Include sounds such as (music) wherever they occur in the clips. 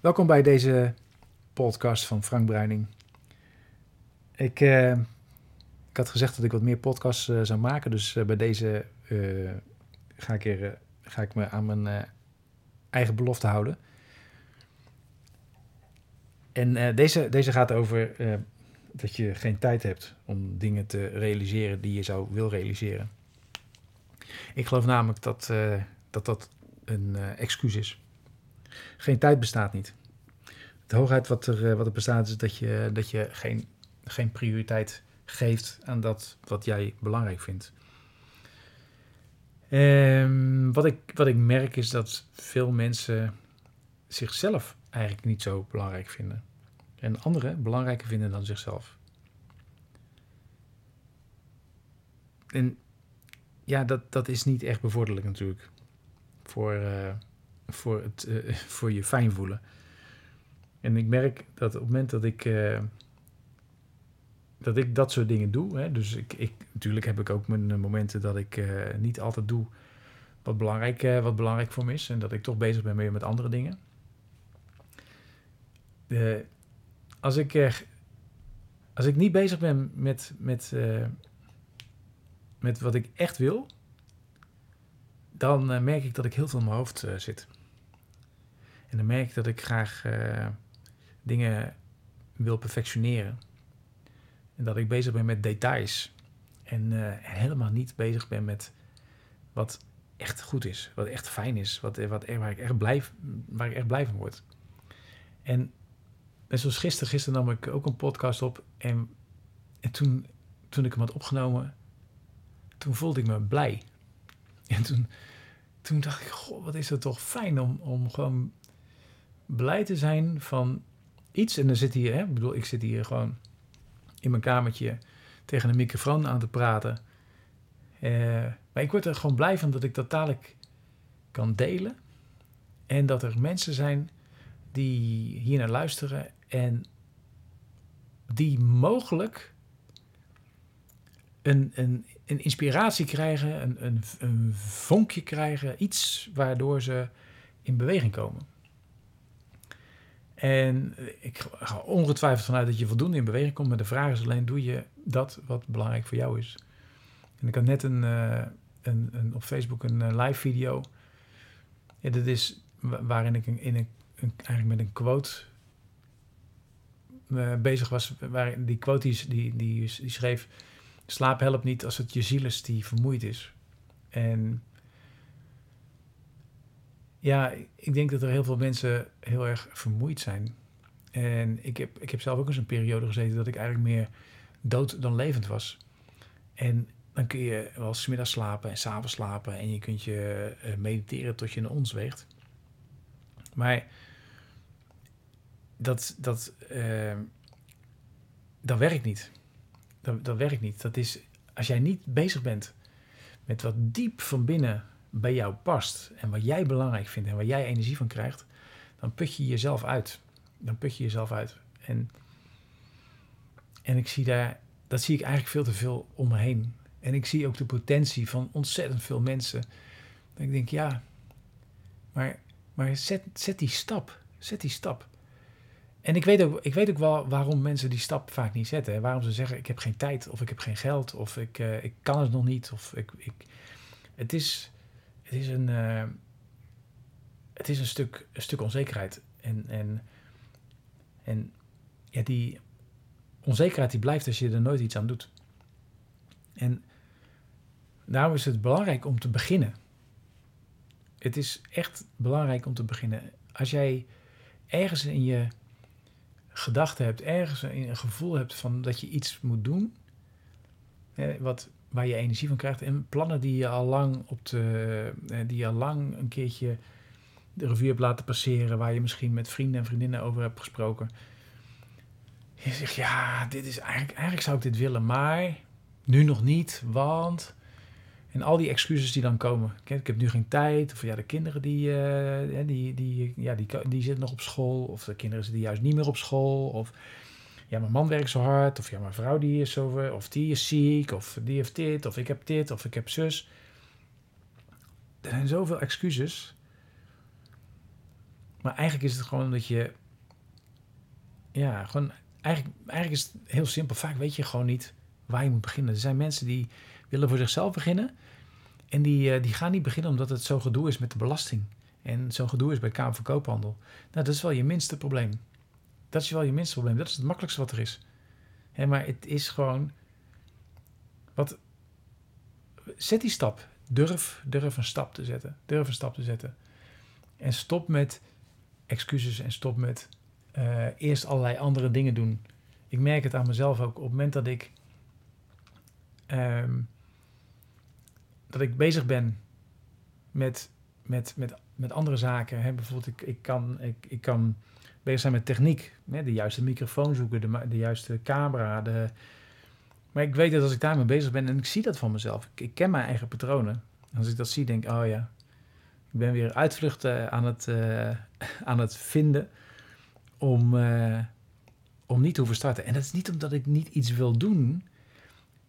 Welkom bij deze podcast van Frank Bruining. Ik, eh, ik had gezegd dat ik wat meer podcasts eh, zou maken, dus eh, bij deze ga, ik ga ik me aan mijn eigen belofte houden. En deze, deze gaat over dat je geen tijd hebt om dingen te realiseren die je zou wil realiseren. Ik geloof namelijk dat dat, dat een excuus is. Geen tijd bestaat niet. De hoogheid wat er, eh, wat er bestaat is dat je, dat je geen, geen prioriteit geeft aan dat wat jij belangrijk vindt. Ehm, wat, ik, wat ik merk is dat veel mensen zichzelf eigenlijk niet zo belangrijk vinden. En anderen belangrijker vinden dan zichzelf. En ja, dat, dat is niet echt bevorderlijk natuurlijk. Voor, eh, voor, het, eh, (laughs) voor je fijn voelen. En ik merk dat op het moment dat ik, eh, dat, ik dat soort dingen doe. Hè, dus ik, ik, natuurlijk heb ik ook mijn eh, momenten dat ik niet altijd doe wat belangrijk, wat belangrijk voor me is. En dat ik toch bezig ben met andere dingen. Als, ik, als ik niet bezig ben met, met, met wat ik echt wil, dan merk ik dat ik heel veel in mijn hoofd zit. En dan merk ik dat ik graag eh, dingen wil perfectioneren. En dat ik bezig ben met details. En eh, helemaal niet bezig ben met wat echt goed is. Wat echt fijn is. Wat, wat, waar, ik echt blij, waar ik echt blij van word. En net zoals gisteren. Gisteren nam ik ook een podcast op. En, en toen, toen ik hem had opgenomen. Toen voelde ik me blij. En toen, toen dacht ik, goh, wat is het toch fijn om, om gewoon blij te zijn van iets. En dan zit hier, hè, ik bedoel, ik zit hier gewoon in mijn kamertje tegen een microfoon aan te praten. Eh, maar ik word er gewoon blij van dat ik dat dadelijk kan delen. En dat er mensen zijn die hier naar luisteren en die mogelijk een, een, een inspiratie krijgen, een, een, een vonkje krijgen, iets waardoor ze in beweging komen. En ik ga ongetwijfeld vanuit dat je voldoende in beweging komt, maar de vraag is alleen, doe je dat wat belangrijk voor jou is? En ik had net een, uh, een, een op Facebook een uh, live video. Dat is waarin ik in een, een, eigenlijk met een quote uh, bezig was. Waar die quote die, die, die, die schreef: Slaap helpt niet als het je ziel is die vermoeid is. En ja, ik denk dat er heel veel mensen heel erg vermoeid zijn. En ik heb, ik heb zelf ook eens een periode gezeten dat ik eigenlijk meer dood dan levend was. En dan kun je wel smiddags slapen en s'avonds slapen en je kunt je uh, mediteren tot je een ons weegt. Maar dat, dat, uh, dat werkt niet. Dat, dat werkt niet. Dat is, als jij niet bezig bent met wat diep van binnen bij jou past en wat jij belangrijk vindt en waar jij energie van krijgt, dan put je jezelf uit. Dan put je jezelf uit. En, en ik zie daar, dat zie ik eigenlijk veel te veel om me heen. En ik zie ook de potentie van ontzettend veel mensen. Dat ik denk, ja, maar, maar zet, zet die stap. Zet die stap. En ik weet, ook, ik weet ook wel waarom mensen die stap vaak niet zetten. Waarom ze zeggen, ik heb geen tijd, of ik heb geen geld, of ik, uh, ik kan het nog niet. Of ik, ik, het is, het is een, uh, het is een, stuk, een stuk onzekerheid. En, en, en ja, die onzekerheid die blijft als je er nooit iets aan doet. En daarom is het belangrijk om te beginnen. Het is echt belangrijk om te beginnen. Als jij ergens in je gedachten hebt, ergens een gevoel hebt van dat je iets moet doen, wat, waar je energie van krijgt, en plannen die je al lang op de, die je al lang een keertje de revue hebt laten passeren, waar je misschien met vrienden en vriendinnen over hebt gesproken. Je zegt, ja, dit is eigenlijk, eigenlijk zou ik dit willen, maar nu nog niet, want... En al die excuses die dan komen. Ik heb nu geen tijd. Of ja, de kinderen die, uh, die, die, ja, die, die zitten nog op school. Of de kinderen zitten juist niet meer op school. Of ja, mijn man werkt zo hard. Of ja, mijn vrouw die is zo... Of die is ziek. Of die heeft dit. Of ik heb dit. Of ik heb zus. Er zijn zoveel excuses. Maar eigenlijk is het gewoon dat je... Ja, gewoon... Eigenlijk, eigenlijk is het heel simpel. Vaak weet je gewoon niet waar je moet beginnen. Er zijn mensen die willen voor zichzelf beginnen. En die, uh, die gaan niet beginnen omdat het zo gedoe is met de belasting. En zo'n gedoe is bij Kamer van Koophandel. Nou, dat is wel je minste probleem. Dat is wel je minste probleem. Dat is het makkelijkste wat er is. Hè, maar het is gewoon... Wat, zet die stap. Durf, durf een stap te zetten. Durf een stap te zetten. En stop met excuses en stop met uh, eerst allerlei andere dingen doen. Ik merk het aan mezelf ook. Op het moment dat ik... Um, dat ik bezig ben met, met, met, met andere zaken. Hè? Bijvoorbeeld, ik, ik, kan, ik, ik kan bezig zijn met techniek. De juiste microfoon zoeken, de, de juiste camera. De... Maar ik weet dat als ik daarmee bezig ben en ik zie dat van mezelf. Ik, ken mijn eigen patronen. Als ik dat zie, denk ik, oh ja, ik ben weer uitvluchten aan het, uh, (laughs) aan het vinden om, uh, om niet te hoeven starten. En dat is niet omdat ik niet iets wil doen.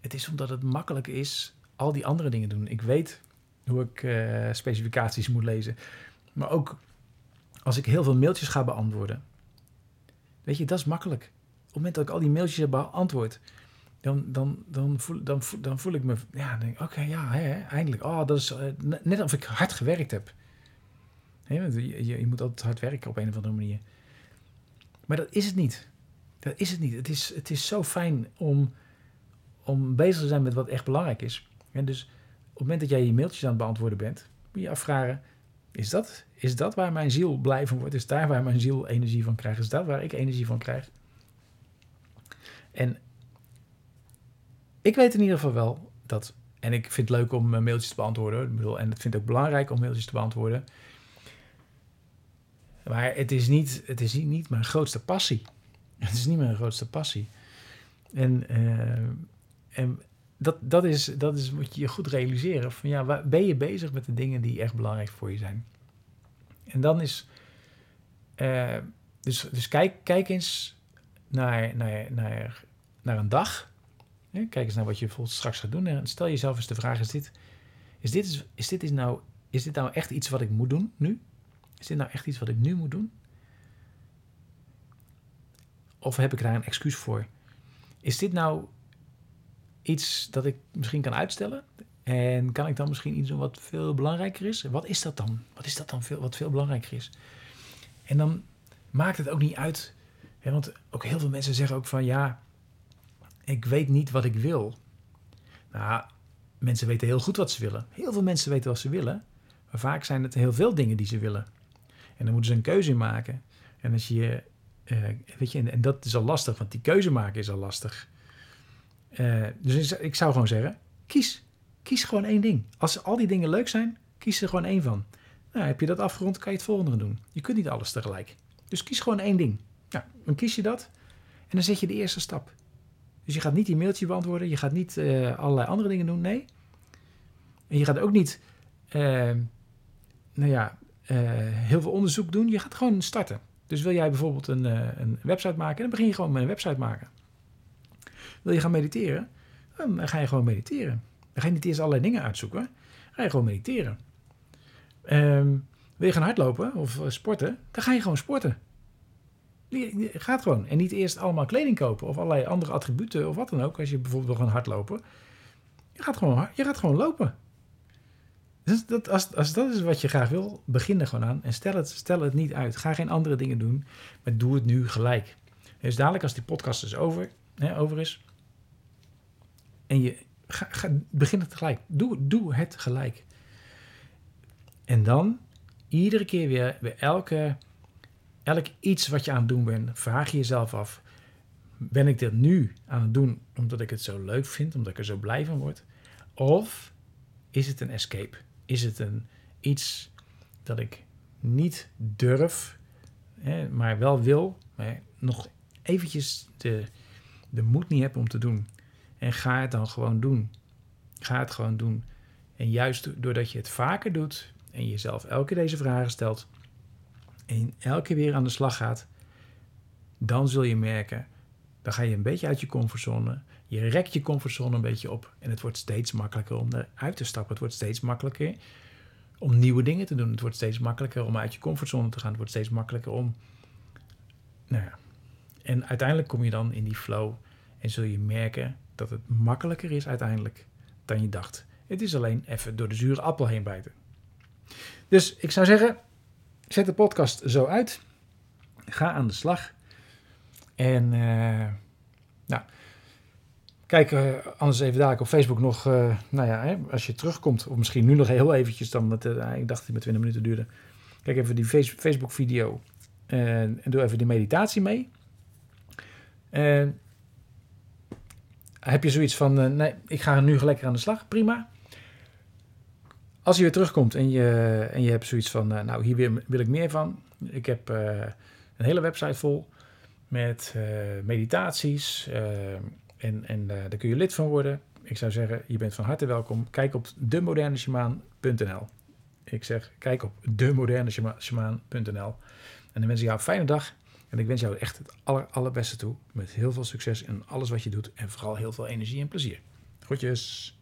Het is omdat het makkelijk is al die andere dingen doen. Ik weet hoe ik uh, specificaties moet lezen. Maar ook als ik heel veel mailtjes ga beantwoorden. Weet je, dat is makkelijk. Op het moment dat ik al die mailtjes heb beantwoord, dan, dan, dan, voel, dan, dan voel ik me, ja, denk oké, ja, hè, eindelijk. Oh, dat is uh, net of ik hard gewerkt heb. Je, je, moet altijd hard werken op een of andere manier. Maar dat is het niet. Dat is het niet. Het is, het is zo fijn om, om bezig te zijn met wat echt belangrijk is. En dus op het moment dat jij je mailtjes aan het beantwoorden bent, moet je afvragen: is dat, is dat waar mijn ziel blij van wordt? Is daar waar mijn ziel energie van krijgt? Is dat waar ik energie van krijg? En ik weet in ieder geval wel dat. En ik vind het leuk om mailtjes te beantwoorden. Ik bedoel, en ik vind het ook belangrijk om mailtjes te beantwoorden. Maar het is niet, het is niet mijn grootste passie. (laughs) Het is niet mijn grootste passie. En, uh, en dat, dat, is, dat is moet je je goed realiseren. Van ja, waar, ben je bezig met de dingen die echt belangrijk voor je zijn? En dan is. Uh, dus dus kijk, kijk eens naar, naar, naar, naar een dag. Kijk eens naar wat je bijvoorbeeld straks gaat doen. En stel jezelf eens de vraag: is dit, is dit, is dit, is nou, is dit nou echt iets wat ik moet doen nu? Is dit nou echt iets wat ik nu moet doen? Of heb ik daar een excuus voor? Is dit nou iets dat ik misschien kan uitstellen? En kan ik dan misschien iets doen wat veel belangrijker is? Wat is dat dan? Wat is dat dan veel, wat veel belangrijker is? En dan maakt het ook niet uit. Hè, want ook heel veel mensen zeggen ook van ja, ik weet niet wat ik wil. Nou, mensen weten heel goed wat ze willen. Heel veel mensen weten wat ze willen. Maar vaak zijn het heel veel dingen die ze willen. En dan moeten ze een keuze maken. En als je, uh, weet je, en, dat is al lastig, want die keuze maken is al lastig. Uh, dus ik zou gewoon zeggen, kies. Kies gewoon één ding. Als al die dingen leuk zijn, kies er gewoon één van. Nou, heb je dat afgerond, kan je het volgende doen. Je kunt niet alles tegelijk. Dus kies gewoon één ding. Nou, dan kies je dat en dan zet je de eerste stap. Dus je gaat niet die mailtje beantwoorden, je gaat niet uh, allerlei andere dingen doen, nee. En je gaat ook niet, uh, nou ja, uh, heel veel onderzoek doen. Je gaat gewoon starten. Dus wil jij bijvoorbeeld een, een website maken, dan begin je gewoon met een website maken. Wil je gaan mediteren? Dan ga je gewoon mediteren. Dan ga je niet eerst allerlei dingen uitzoeken. Dan ga je gewoon mediteren. Um, wil je gaan hardlopen of eh, sporten? Dan ga je gewoon sporten. Gaat gewoon. En niet eerst allemaal kleding kopen of allerlei andere attributen of wat dan ook. Als je bijvoorbeeld wil gaan hardlopen. Je gaat gewoon, je gaat gewoon lopen. Dus dat, als, als dat is wat je graag wil, begin er gewoon aan. En stel het, stel het niet uit. Ga geen andere dingen doen, maar doe het nu gelijk. Dus dadelijk als die podcast dus over, hè, over is, en je ga, ga, begin het gelijk. Doe, doe het gelijk. En dan iedere keer weer, bij elke, elk iets wat je aan het doen bent, vraag je jezelf af: ben ik dit nu aan het doen omdat ik het zo leuk vind, omdat ik er zo blij van word? Of is het een escape? Is het een iets dat ik niet durf, hè, maar wel wil, maar nog eventjes de, de moed niet heb om te doen? En ga het dan gewoon doen. Ga het gewoon doen. En juist doordat je het vaker doet en jezelf elke keer deze vragen stelt en elke keer weer aan de slag gaat, dan zul je merken, dan ga je een beetje uit je comfortzone. Je rekt je comfortzone een beetje op en het wordt steeds makkelijker om eruit te stappen. Het wordt steeds makkelijker om nieuwe dingen te doen. Het wordt steeds makkelijker om uit je comfortzone te gaan. Het wordt steeds makkelijker om. Nou ja. En uiteindelijk kom je dan in die flow en zul je merken dat het makkelijker is uiteindelijk dan je dacht. Het is alleen even door de zure appel heen bijten. Dus ik zou zeggen, zet de podcast zo uit. Ga aan de slag. En uh, nou, kijk uh, anders even dadelijk op Facebook nog. Uh, nou ja, hè, als je terugkomt, of misschien nu nog heel eventjes dan. Met, ik dacht dat het met 20 minuten duurde. Kijk even die Facebook video. En, en doe even die meditatie mee. En heb je zoiets van, nee, ik ga nu lekker aan de slag, prima. Als je weer terugkomt en je, en je hebt zoiets van, nou, hier wil, wil ik meer van. Ik heb een hele website vol met meditaties. En en daar kun je lid van worden. Ik zou zeggen, je bent van harte welkom. Kijk op demodernesjamaan.nl. Ik zeg, kijk op demodernesjamaan.nl. En dan wens ik jou een fijne dag. En ik wens jou echt het aller, allerbeste toe. Met heel veel succes in alles wat je doet. En vooral heel veel energie en plezier. Groetjes.